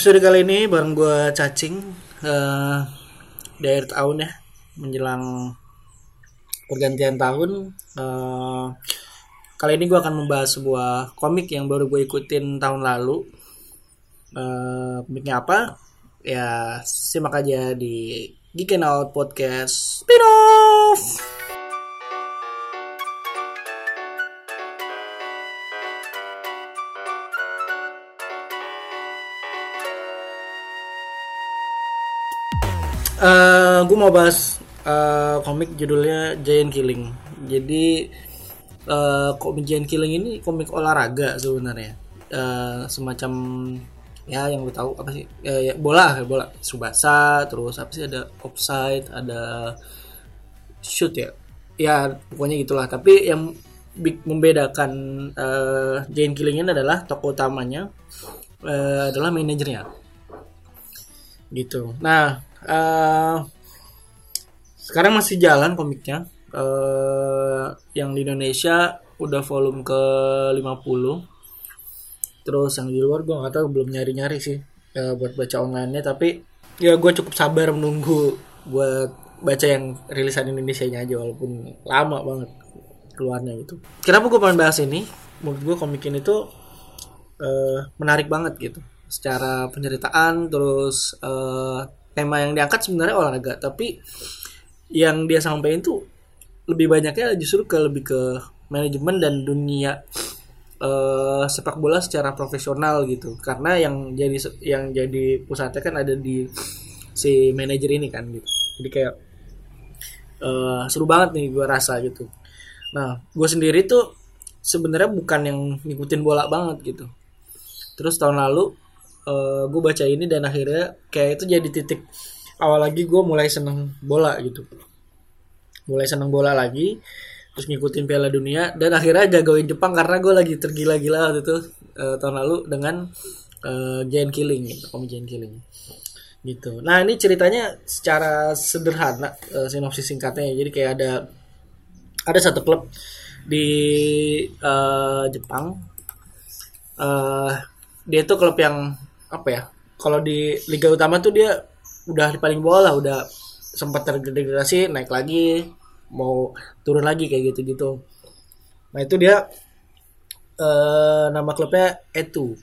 episode kali ini bareng gue cacing uh, di akhir tahun ya menjelang pergantian tahun. Uh, kali ini gue akan membahas sebuah komik yang baru gue ikutin tahun lalu. Uh, komiknya apa? Ya simak aja di Geek Out Podcast Spin-off. Uh, eh, gue mau bahas uh, komik judulnya Giant Killing. Jadi uh, komik Giant Killing ini komik olahraga sebenarnya. Uh, semacam ya yang lu tahu apa sih? Uh, ya, bola, bola subasa, terus apa sih ada offside, ada shoot ya. Ya pokoknya gitulah. Tapi yang membedakan uh, Giant Killing ini adalah tokoh utamanya uh, adalah manajernya gitu. Nah, uh, sekarang masih jalan komiknya. Uh, yang di Indonesia udah volume ke 50 terus yang di luar gue nggak tahu belum nyari-nyari sih uh, buat baca online-nya. Tapi ya gue cukup sabar menunggu buat baca yang rilisan Indonesia nya aja walaupun lama banget keluarnya gitu. Kenapa gue pengen bahas ini? Menurut gue komik ini tuh uh, menarik banget gitu secara penceritaan terus uh, tema yang diangkat sebenarnya olahraga tapi yang dia sampaikan tuh lebih banyaknya justru ke lebih ke manajemen dan dunia uh, sepak bola secara profesional gitu. Karena yang jadi yang jadi pusatnya kan ada di si manajer ini kan gitu. Jadi kayak uh, seru banget nih gue rasa gitu. Nah gue sendiri tuh sebenarnya bukan yang ngikutin bola banget gitu. Terus tahun lalu uh, eh, gue baca ini dan akhirnya kayak itu jadi titik awal lagi gue mulai seneng bola gitu mulai seneng bola lagi terus ngikutin Piala Dunia dan akhirnya jagoin Jepang karena gue lagi tergila-gila waktu itu uh, tahun lalu dengan uh, Giant Killing gitu, Om Giant Killing gitu. Nah ini ceritanya secara sederhana uh, sinopsis singkatnya jadi kayak ada ada satu klub di uh, Jepang uh, dia tuh klub yang apa ya kalau di liga utama tuh dia udah di paling bawah lah udah sempat terdegradasi naik lagi mau turun lagi kayak gitu gitu nah itu dia uh, nama klubnya Etu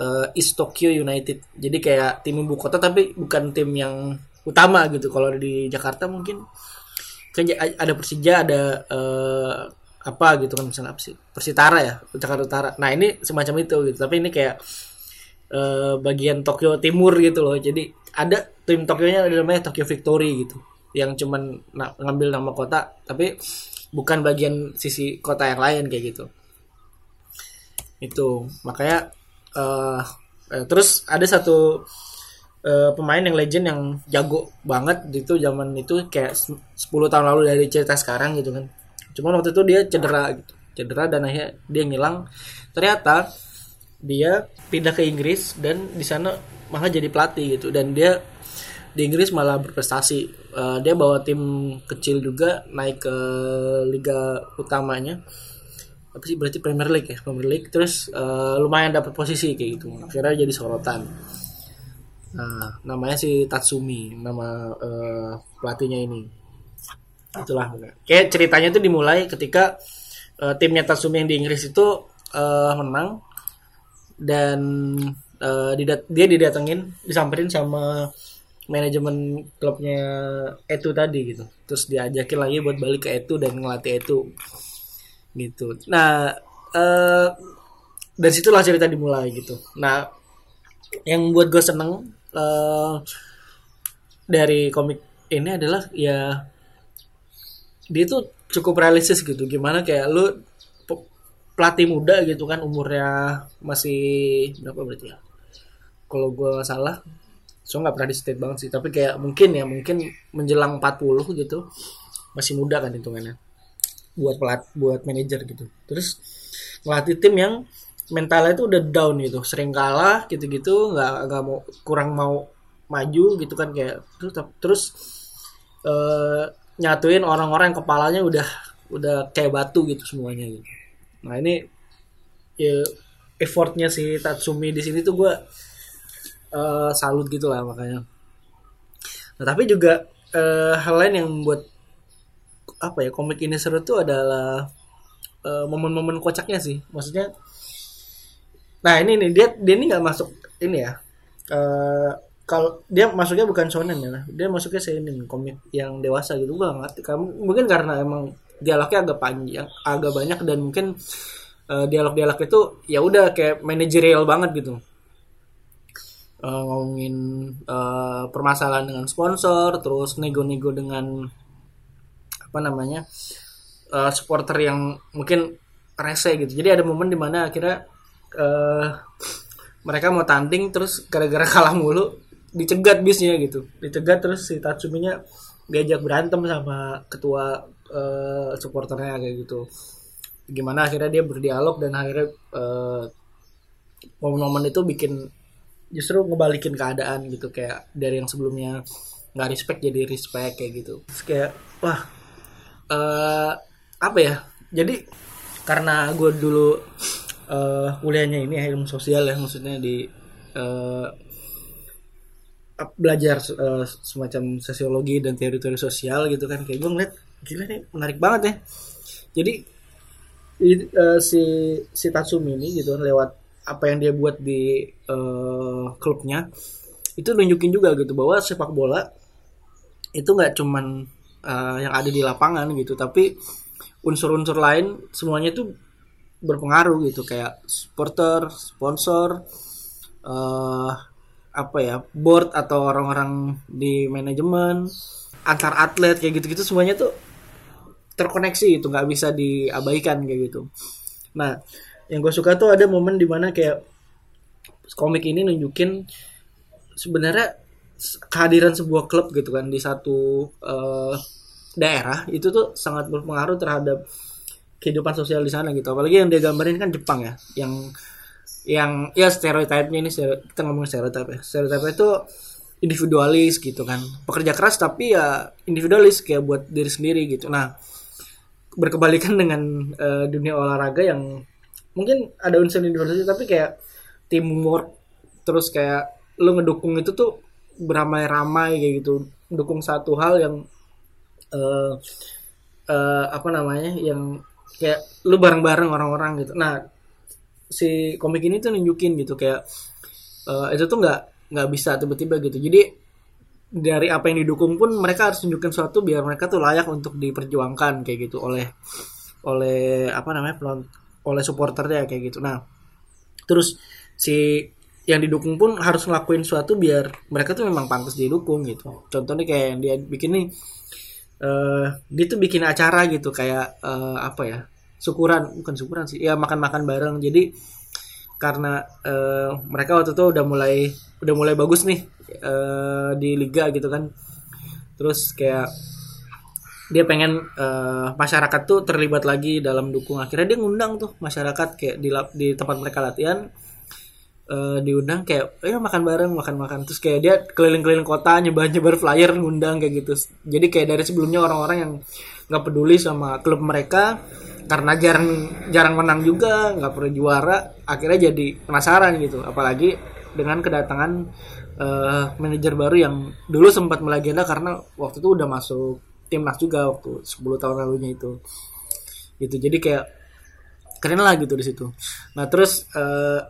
uh, East Tokyo United. Jadi kayak tim ibu kota tapi bukan tim yang utama gitu. Kalau di Jakarta mungkin kan ada Persija ada uh, apa gitu kan misalnya apa sih Persitara ya Jakarta Utara. Nah ini semacam itu gitu. Tapi ini kayak uh, bagian Tokyo Timur gitu loh. Jadi ada tim Tokyo-nya namanya Tokyo Victory gitu. Yang cuman na ngambil nama kota tapi bukan bagian sisi kota yang lain kayak gitu. Itu makanya uh, uh, terus ada satu uh, pemain yang legend yang jago banget itu zaman itu kayak 10 tahun lalu dari cerita sekarang gitu kan. Cuman waktu itu dia cedera gitu. Cedera dan akhirnya dia ngilang. Ternyata dia pindah ke Inggris dan di sana malah jadi pelatih gitu. Dan dia di Inggris malah berprestasi. Uh, dia bawa tim kecil juga naik ke liga utamanya. Apa sih? Berarti Premier League ya? Premier League. Terus uh, lumayan dapat posisi kayak gitu. Akhirnya jadi sorotan. Nah namanya si Tatsumi nama uh, pelatihnya ini. Itulah. Kayak ceritanya itu dimulai ketika uh, timnya Tatsumi yang di Inggris itu uh, menang dan uh, didat dia didatengin disamperin sama manajemen klubnya Etu tadi gitu. Terus diajakin lagi buat balik ke Etu dan ngelatih Etu. Gitu. Nah uh, dari situlah cerita dimulai gitu. Nah yang buat gue seneng uh, dari komik ini adalah ya dia tuh cukup realistis gitu. Gimana kayak lu pelatih muda gitu kan umurnya masih berapa berarti ya? Kalau gue salah. So nggak pernah di state banget sih. Tapi kayak mungkin ya mungkin menjelang 40 gitu masih muda kan hitungannya. Buat pelat buat manajer gitu. Terus ngelatih tim yang mentalnya itu udah down gitu. Sering kalah gitu-gitu nggak nggak mau kurang mau maju gitu kan kayak. Terus terus uh, nyatuin orang-orang yang kepalanya udah udah kayak batu gitu semuanya gitu Nah ini ya effortnya si Tatsumi di sini tuh gue uh, salut gitu lah makanya. Nah tapi juga uh, hal lain yang membuat apa ya komik ini seru tuh adalah uh, momen-momen kocaknya sih. Maksudnya nah ini nih dia dia ini nggak masuk ini ya uh, kalau dia masuknya bukan shonen ya dia masuknya seinen komik yang dewasa gitu. Banget kamu mungkin karena emang dialognya agak panjang agak banyak dan mungkin uh, dialog-dialog itu ya udah kayak manajerial banget gitu. Uh, ngomongin uh, permasalahan dengan sponsor terus nego-nego dengan apa namanya uh, supporter yang mungkin rese gitu. Jadi ada momen di mana akhirnya uh, mereka mau tanding terus gara-gara kalah mulu dicegat bisnya gitu. Dicegat terus si Tatsuminya diajak berantem sama ketua uh, supporternya kayak gitu. Gimana akhirnya dia berdialog dan akhirnya uh, momen-momen itu bikin justru ngebalikin keadaan gitu kayak dari yang sebelumnya nggak respect jadi respect kayak gitu. Terus kayak wah uh, apa ya? Jadi karena gue dulu uh, kuliahnya ini ilmu sosial ya maksudnya di uh, belajar uh, semacam sosiologi dan teori-teori sosial gitu kan kayak gue ngeliat gila nih menarik banget ya. Jadi uh, si si Tatsumi ini gitu lewat apa yang dia buat di uh, klubnya itu nunjukin juga gitu bahwa sepak bola itu nggak cuman uh, yang ada di lapangan gitu tapi unsur-unsur lain semuanya itu berpengaruh gitu. Kayak supporter sponsor uh, apa ya board atau orang-orang di manajemen antar atlet kayak gitu-gitu semuanya tuh terkoneksi itu nggak bisa diabaikan kayak gitu. Nah yang gue suka tuh ada momen di mana kayak komik ini nunjukin sebenarnya kehadiran sebuah klub gitu kan di satu uh, daerah itu tuh sangat berpengaruh terhadap kehidupan sosial di sana gitu. Apalagi yang dia gambarin kan Jepang ya yang yang ya stereotipnya ini kita ngomongin stereotip ya. Stereotip itu individualis gitu kan. Pekerja keras tapi ya individualis kayak buat diri sendiri gitu. Nah berkebalikan dengan uh, dunia olahraga yang mungkin ada unsur individualis tapi kayak teamwork terus kayak lu ngedukung itu tuh beramai-ramai kayak gitu. Dukung satu hal yang uh, uh, apa namanya yang kayak lu bareng-bareng orang-orang gitu. Nah si komik ini tuh nunjukin gitu kayak uh, itu tuh nggak nggak bisa tiba-tiba gitu. Jadi dari apa yang didukung pun mereka harus tunjukin sesuatu biar mereka tuh layak untuk diperjuangkan kayak gitu oleh oleh apa namanya oleh supporternya kayak gitu. Nah terus si yang didukung pun harus ngelakuin sesuatu biar mereka tuh memang pantas didukung gitu. Contohnya kayak yang dia bikin nih uh, dia tuh bikin acara gitu kayak uh, apa ya syukuran bukan syukuran sih ya makan-makan bareng. Jadi karena uh, mereka waktu itu udah mulai udah mulai bagus nih uh, di liga gitu kan. Terus kayak dia pengen uh, masyarakat tuh terlibat lagi dalam dukung. Akhirnya dia ngundang tuh masyarakat kayak di di tempat mereka latihan uh, diundang kayak ayo makan bareng makan makan. Terus kayak dia keliling-keliling kota nyebar nyebar flyer ngundang kayak gitu. Jadi kayak dari sebelumnya orang-orang yang nggak peduli sama klub mereka karena jarang jarang menang juga nggak pernah juara akhirnya jadi penasaran gitu. Apalagi dengan kedatangan uh, manajer baru yang dulu sempat melegenda karena waktu itu udah masuk timnas juga waktu 10 tahun lalunya itu. Gitu jadi kayak keren lah gitu di situ. Nah terus uh,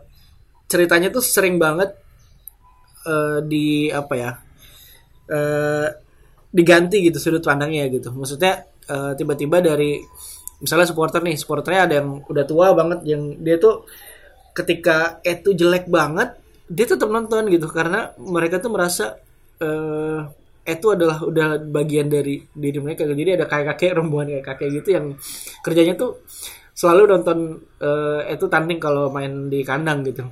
ceritanya tuh sering banget uh, di apa ya uh, diganti gitu sudut pandangnya gitu. Maksudnya uh, tiba-tiba dari misalnya supporter nih supporternya ada yang udah tua banget yang dia tuh ketika itu jelek banget dia tetap nonton gitu karena mereka tuh merasa uh, itu adalah udah bagian dari diri mereka. Jadi ada kayak kakek rombongan kayak kakek gitu yang kerjanya tuh selalu nonton uh, itu tanding kalau main di kandang gitu.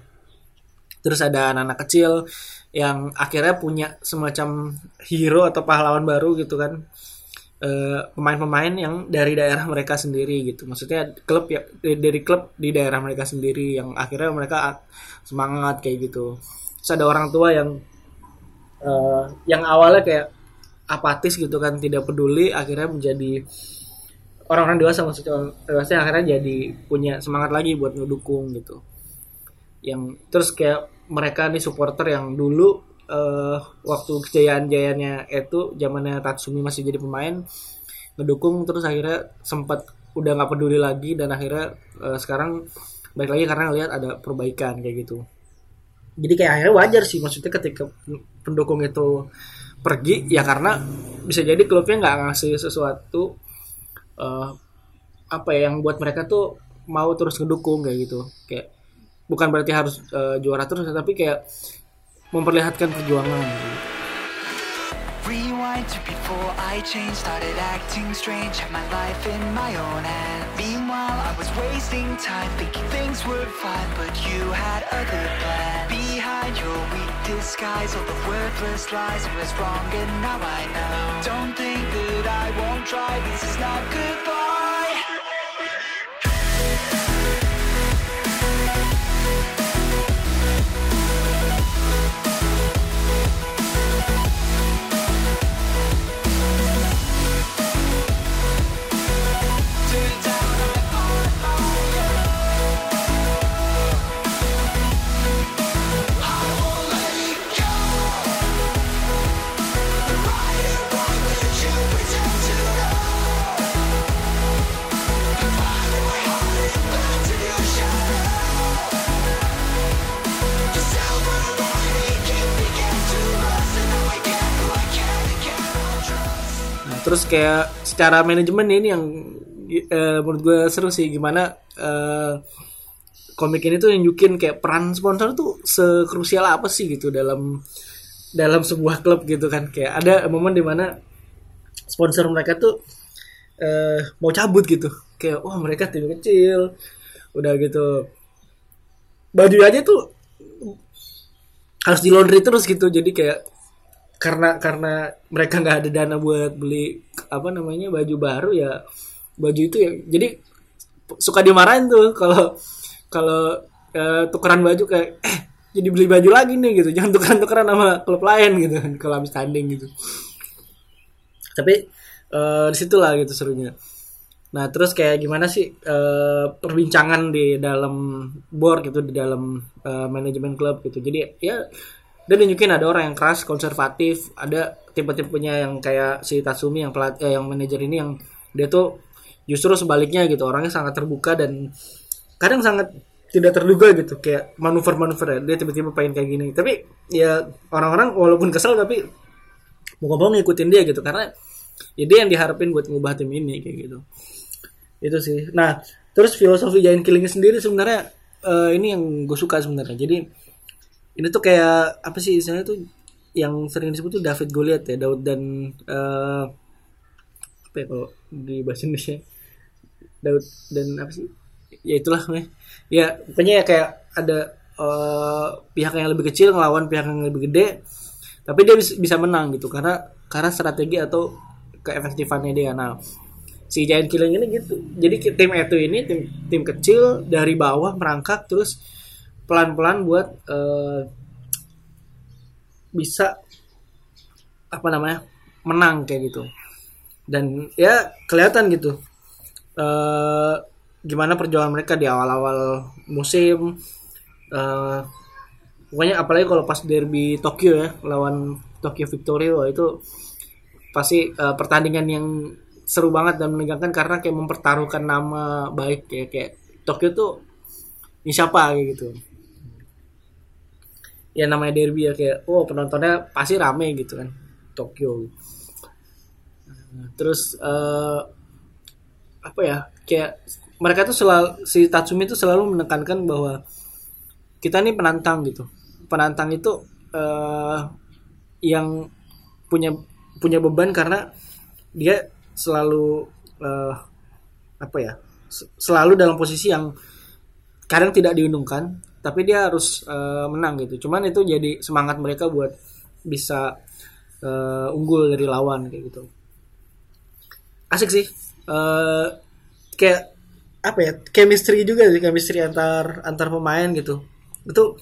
Terus ada anak-anak kecil yang akhirnya punya semacam hero atau pahlawan baru gitu kan eh, pemain-pemain yang dari daerah mereka sendiri gitu. Maksudnya klub ya dari klub di daerah mereka sendiri yang akhirnya mereka semangat kayak gitu. Terus ada orang tua yang uh, yang awalnya kayak apatis gitu kan tidak peduli akhirnya menjadi orang-orang dewasa maksudnya dewasa akhirnya jadi punya semangat lagi buat ngedukung gitu. Yang terus kayak mereka nih supporter yang dulu uh, waktu kejayaan-jayaannya itu zamannya Tatsumi masih jadi pemain ngedukung terus akhirnya sempat udah nggak peduli lagi dan akhirnya uh, sekarang baik lagi karena ngelihat ada perbaikan kayak gitu. Jadi kayak akhirnya wajar sih maksudnya ketika pendukung itu pergi ya karena bisa jadi klubnya nggak ngasih sesuatu uh, apa ya yang buat mereka tuh mau terus ngedukung kayak gitu. Kayak bukan berarti harus uh, juara terus tapi kayak memperlihatkan perjuangan. Rewind to before I changed Started acting strange Had my life in my own hand. Meanwhile I was wasting time Thinking things were fine But you had other plans Behind your weak disguise All the worthless lies was wrong and now I know. Don't think that I won't try This is not goodbye terus kayak secara manajemen ini yang uh, menurut gue seru sih. Gimana uh, komik ini tuh nunjukin kayak peran sponsor tuh sekrusial apa sih gitu dalam dalam sebuah klub gitu kan. Kayak ada momen di mana sponsor mereka tuh uh, mau cabut gitu. Kayak oh mereka tim kecil. Udah gitu. Baju aja tuh harus di laundry terus gitu. Jadi kayak karena karena mereka nggak ada dana buat beli apa namanya baju baru ya baju itu ya jadi suka dimarahin tuh kalau kalau uh, tukeran baju kayak eh jadi beli baju lagi nih gitu. Jangan tukeran tukeran sama klub lain gitu kan kalau habis tanding gitu. Tapi uh, di situlah gitu serunya. Nah terus kayak gimana sih uh, perbincangan di dalam board gitu di dalam uh, manajemen klub gitu. Jadi ya dan nunjukin ada orang yang keras konservatif ada tipe-tipenya yang kayak si Tatsumi yang pelat eh, yang manajer ini yang dia tuh justru sebaliknya gitu orangnya sangat terbuka dan kadang sangat tidak terduga gitu kayak manuver-manuver ya dia tiba-tiba pengen kayak gini. Tapi ya orang-orang walaupun kesel tapi mau ngomong ngikutin dia gitu karena ya dia yang diharapin buat ngubah tim ini kayak gitu. Itu sih. Nah terus filosofi Giant Killing sendiri sebenarnya uh, ini yang gue suka sebenarnya. Jadi ini tuh kayak apa sih istilahnya tuh yang sering disebut tuh David Goliath ya Daud dan uh, apa ya kalau di bahasa Indonesia? Daud dan apa sih? Ya itulah ya pokoknya ya kayak ada uh, pihak yang lebih kecil ngelawan pihak yang lebih gede tapi dia bisa menang gitu karena karena strategi atau keefektifannya dia. Nah si Giant Killing ini gitu. Jadi tim itu ini tim tim kecil dari bawah merangkak terus pelan-pelan buat uh, bisa apa namanya menang kayak gitu. Dan ya kelihatan gitu uh, gimana perjuangan mereka di awal-awal musim uh, pokoknya apalagi kalau pas derby Tokyo ya lawan Tokyo Victory wah itu pasti uh, pertandingan yang seru banget dan menegangkan karena kayak mempertaruhkan nama baik kayak kayak Tokyo tuh ini siapa kayak gitu ya namanya derby ya kayak oh penontonnya pasti rame gitu kan. Tokyo. Terus uh, apa ya kayak mereka tuh selalu si Tatsumi itu selalu menekankan bahwa kita ini penantang gitu. Penantang itu uh, yang punya punya beban karena dia selalu uh, apa ya selalu dalam posisi yang kadang tidak diuntungkan tapi dia harus uh, menang gitu. Cuman itu jadi semangat mereka buat bisa uh, unggul dari lawan kayak gitu. Asik sih. Uh, kayak apa ya chemistry juga sih chemistry antar antar pemain gitu. Itu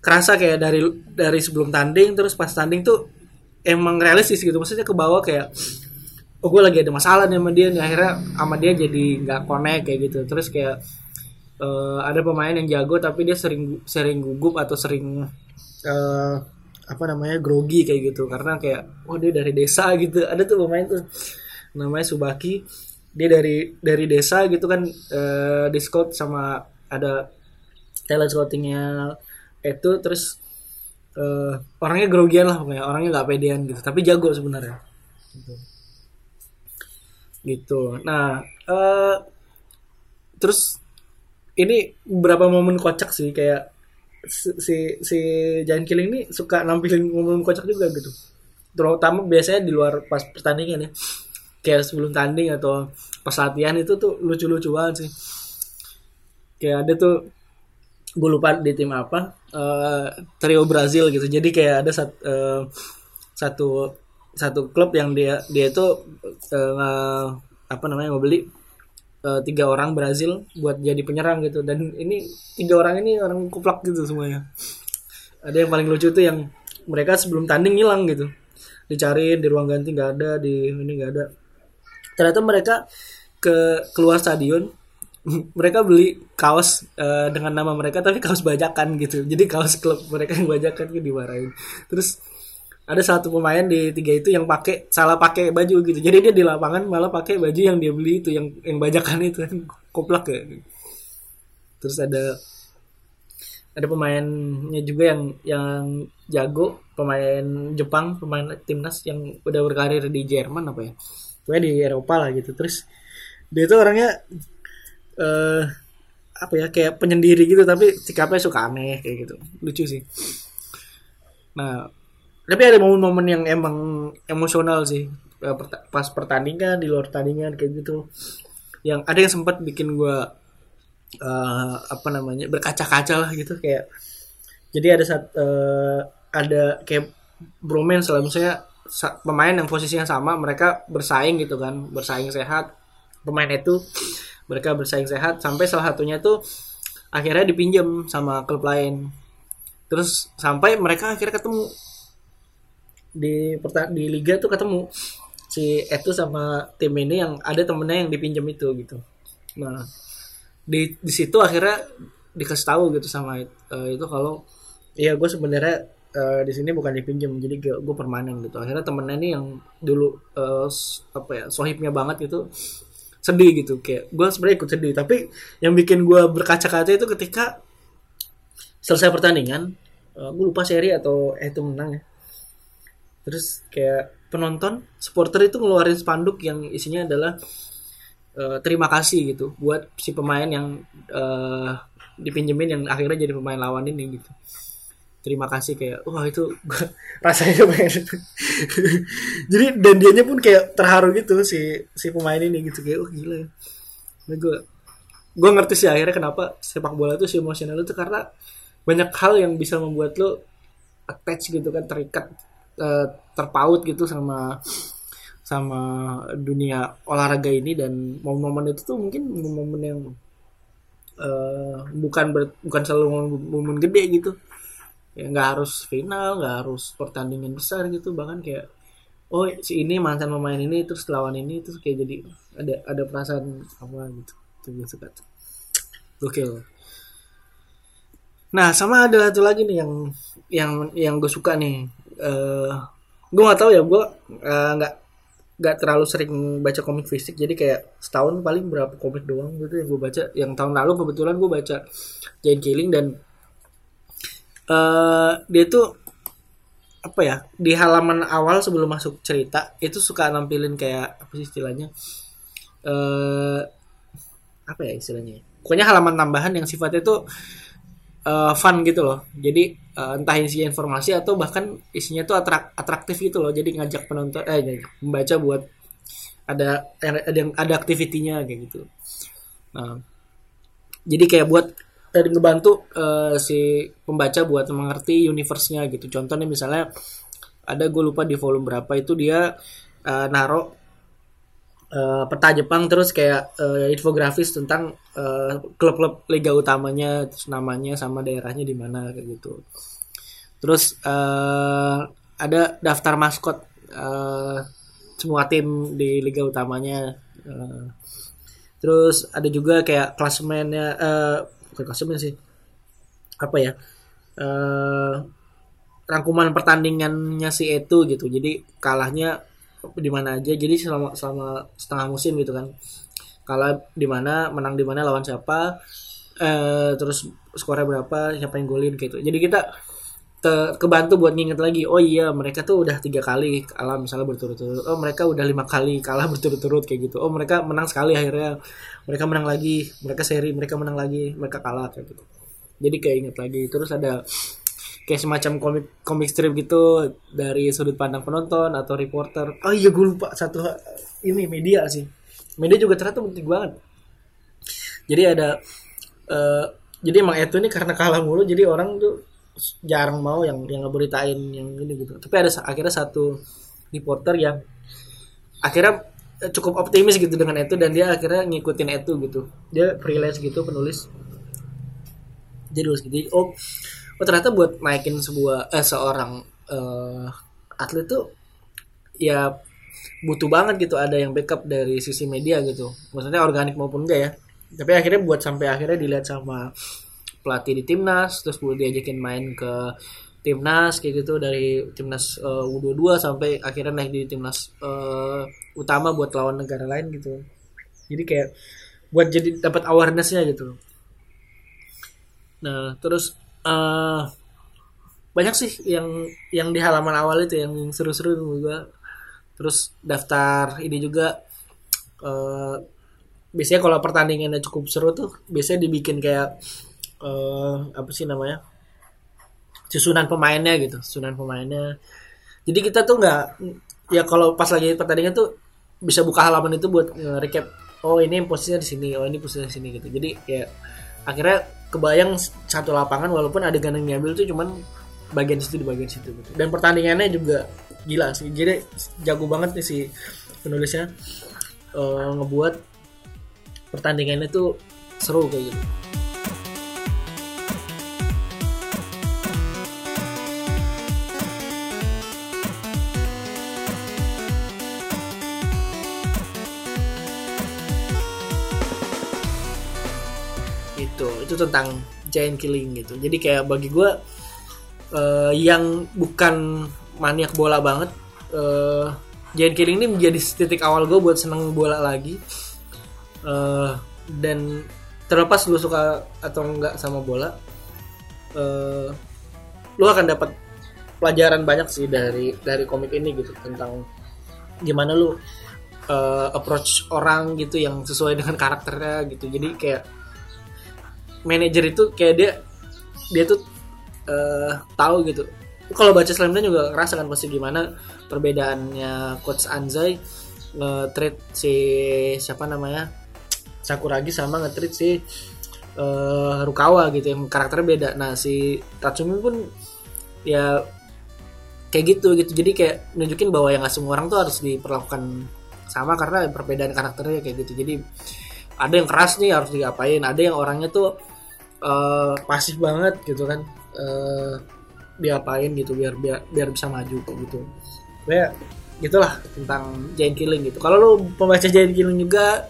kerasa kayak dari dari sebelum tanding terus pas tanding tuh emang realistis gitu. Maksudnya ke bawah kayak oh gue lagi ada masalah nih sama dia nih. Akhirnya sama dia jadi nggak connect kayak gitu. Terus kayak uh, ada pemain yang jago tapi dia sering sering gugup atau sering uh, apa namanya grogi kayak gitu. Karena kayak oh dia dari desa gitu. Ada tuh pemain tuh namanya Subaki. Dia dari dari desa gitu kan uh, sama ada talent scoutingnya itu terus uh, orangnya grogian lah pokoknya. Orangnya nggak pedean gitu tapi jago sebenarnya. Gitu. gitu nah uh, terus ini beberapa momen kocak sih? Kayak si si Giant Killing ini suka nampilin momen kocak juga gitu. Terutama biasanya di luar pas pertandingan ya. Kayak sebelum tanding atau pas latihan itu tuh lucu-lucuan sih. Kayak ada tuh gue lupa di tim apa uh, trio Brazil gitu. Jadi kayak ada sat, uh, satu satu klub yang dia dia itu uh, apa namanya mau beli uh, tiga orang Brazil buat jadi penyerang gitu. Dan ini tiga orang ini orang kuplak gitu semuanya. Ada yang paling lucu tuh yang mereka sebelum tanding hilang gitu. Dicari di ruang ganti nggak ada di ini nggak ada. Ternyata mereka ke keluar stadion mereka beli kaos uh, dengan nama mereka tapi kaos bajakan gitu. Jadi kaos klub mereka yang bajakan gitu dimarahin. Terus ada satu pemain di tiga itu yang pakai salah pakai baju gitu. Jadi dia di lapangan malah pakai baju yang dia beli itu yang yang bajakan itu koplak ya. Terus ada ada pemainnya juga yang yang jago pemain Jepang pemain timnas yang udah berkarir di Jerman apa ya. Pokoknya di Eropa lah gitu. Terus dia tuh orangnya uh, apa ya kayak penyendiri gitu tapi sikapnya suka aneh kayak gitu. Lucu sih. Nah tapi ada momen-momen yang emang emosional sih. Eh, pas pertandingan di luar pertandingan kayak gitu. Yang ada yang sempat bikin gue uh, apa namanya berkaca-kaca lah gitu kayak jadi ada saat uh, ada kayak bromance lah misalnya pemain yang posisinya sama mereka bersaing gitu kan bersaing sehat. Pemain itu mereka bersaing sehat sampai salah satunya tuh akhirnya dipinjam sama klub lain. Terus sampai mereka akhirnya ketemu di di liga tuh ketemu. Si itu sama tim ini yang ada temennya yang dipinjam itu gitu. Nah di di situ akhirnya dikasih tahu gitu sama uh, itu kalau ya gue sebenarnya uh, di sini bukan dipinjam jadi gue, permanen gitu. Akhirnya temennya ini yang dulu uh, apa ya sohibnya banget itu sedih gitu. Kayak gue sebenarnya ikut sedih tapi yang bikin gue berkaca-kaca itu ketika selesai pertandingan uh, gue lupa seri atau eh itu menang ya terus kayak penonton supporter itu ngeluarin spanduk yang isinya adalah uh, terima kasih gitu buat si pemain yang uh, dipinjemin yang akhirnya jadi pemain lawan ini gitu. Terima kasih kayak wah itu rasanya pengen jadi dan dianya pun kayak terharu gitu si si pemain ini gitu kayak wah gila. Ya nah, gue gue ngerti sih akhirnya kenapa sepak bola itu si emosional itu karena banyak hal yang bisa membuat lo attach gitu kan terikat uh, terpaut gitu sama sama dunia olahraga ini. Dan momen-momen itu tuh mungkin momen-momen yang uh, bukan ber, bukan selalu momen gede gitu. Ya nggak harus final nggak harus pertandingan besar gitu. Bahkan kayak oh si ini mantan pemain ini terus lawan ini terus kayak jadi ada ada perasaan apa gitu. Itu gue suka gokil. Nah sama ada satu lagi nih yang yang yang gue suka nih uh, gue nggak tahu ya gue uh, nggak nggak terlalu sering baca komik fisik. Jadi kayak setahun paling berapa komik doang gitu yang gue baca. Yang tahun lalu kebetulan gue baca Giant Killing dan uh, dia tuh apa ya di halaman awal sebelum masuk cerita itu suka nampilin kayak apa sih istilahnya uh, apa ya istilahnya pokoknya halaman tambahan yang sifatnya itu uh, fun gitu loh. Jadi uh, entah isinya informasi atau bahkan isinya tuh atrak atraktif gitu loh. Jadi ngajak penonton eh membaca buat ada ada yang ada aktivitinya kayak gitu. Nah jadi kayak buat dari ngebantu uh, si pembaca buat mengerti universe-nya gitu. Contohnya misalnya ada gue lupa di volume berapa itu dia uh, naro uh, peta Jepang terus kayak uh, infografis tentang klub-klub liga utamanya, terus namanya sama daerahnya di mana kayak gitu. Terus uh, ada daftar maskot uh, semua tim di liga utamanya. Uh, terus ada juga kayak klasemennya uh, bukan klasemen sih apa ya uh, rangkuman pertandingannya si itu gitu jadi kalahnya di mana aja. Jadi selama selama setengah musim gitu kan. Kalah di mana menang di mana lawan siapa eh, terus skornya berapa siapa yang golin gitu. Jadi kita te, kebantu buat nginget lagi oh iya mereka tuh udah tiga kali kalah misalnya berturut-turut. Oh mereka udah lima kali kalah berturut-turut kayak gitu. Oh mereka menang sekali akhirnya. Mereka menang lagi mereka seri mereka menang lagi mereka kalah kayak gitu. Jadi kayak inget lagi. Terus ada kayak semacam komik komik strip gitu dari sudut pandang penonton atau reporter. Oh iya gue lupa satu ini media sih. Media juga ternyata penting banget. Jadi ada uh, jadi emang itu ini karena kalah mulu jadi orang tuh jarang mau yang yang ngeberitain yang ini gitu. Tapi ada akhirnya satu reporter yang akhirnya cukup optimis gitu dengan itu dan dia akhirnya ngikutin itu gitu. Dia freelance gitu penulis. Jadi gitu. Oh oh ternyata buat naikin sebuah eh seorang uh, atlet tuh ya butuh banget gitu ada yang backup dari sisi media gitu. Maksudnya organik maupun enggak ya. Tapi akhirnya buat sampai akhirnya dilihat sama pelatih di timnas terus gue diajakin main ke timnas kayak gitu dari timnas uh, U22 sampai akhirnya naik di timnas uh, utama buat lawan negara lain gitu. Jadi kayak buat jadi dapat awarenessnya gitu. Nah terus uh, banyak sih yang yang di halaman awal itu yang seru-seru juga terus daftar ini juga uh, biasanya kalau pertandingannya cukup seru tuh biasanya dibikin kayak uh, apa sih namanya susunan pemainnya gitu susunan pemainnya. Jadi kita tuh nggak ya kalau pas lagi pertandingan tuh bisa buka halaman itu buat recap oh ini posisinya di sini oh ini posisinya di sini gitu. Jadi kayak akhirnya kebayang satu lapangan walaupun adegan yang diambil tuh cuman bagian situ di bagian situ gitu. Dan pertandingannya juga gila sih. Jadi jago banget nih si penulisnya uh, ngebuat pertandingannya tuh seru kayak gitu. Itu tentang giant killing gitu. Jadi kayak bagi gue uh, yang bukan maniak bola banget uh, giant killing ini menjadi titik awal gue buat seneng bola lagi. Uh, dan terlepas lu suka atau enggak sama bola uh, lu akan dapat pelajaran banyak sih dari dari komik ini gitu tentang gimana lu uh, approach orang gitu yang sesuai dengan karakternya gitu. Jadi kayak manajer itu kayak dia dia tuh uh, tahu gitu. Kalau baca Slam Dunk juga ngerasa kan pasti gimana perbedaannya coach Anzai nge-treat si siapa namanya? Sakuragi sama nge-treat si uh, Rukawa gitu yang karakternya beda. Nah si Tatsumi pun ya kayak gitu gitu. Jadi kayak nunjukin bahwa yang nggak semua orang tuh harus diperlakukan sama karena perbedaan karakternya kayak gitu. Jadi ada yang keras nih harus diapain ada yang orangnya tuh uh, pasif banget gitu kan uh, diapain gitu biar biar biar bisa maju gitu. Ya gitulah tentang giant killing gitu. Kalau lu pembaca giant killing juga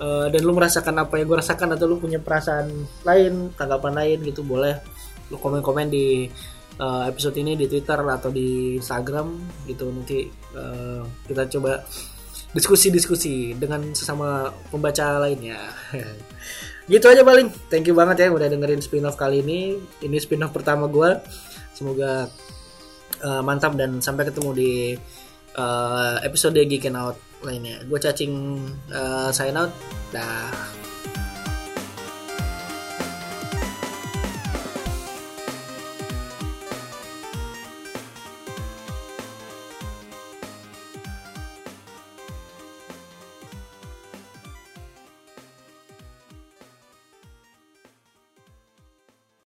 uh, dan lu merasakan apa yang gue rasakan atau lu punya perasaan lain tanggapan lain gitu boleh lu komen-komen di uh, episode ini di Twitter atau di Instagram gitu. Nanti uh, kita coba diskusi-diskusi dengan sesama pembaca lainnya gitu aja paling. Thank you banget ya udah dengerin spin off kali ini. Ini spin off pertama gue semoga uh, mantap dan sampai ketemu di uh, episode Geek Out lainnya. Gue cacing uh, sign out. Dah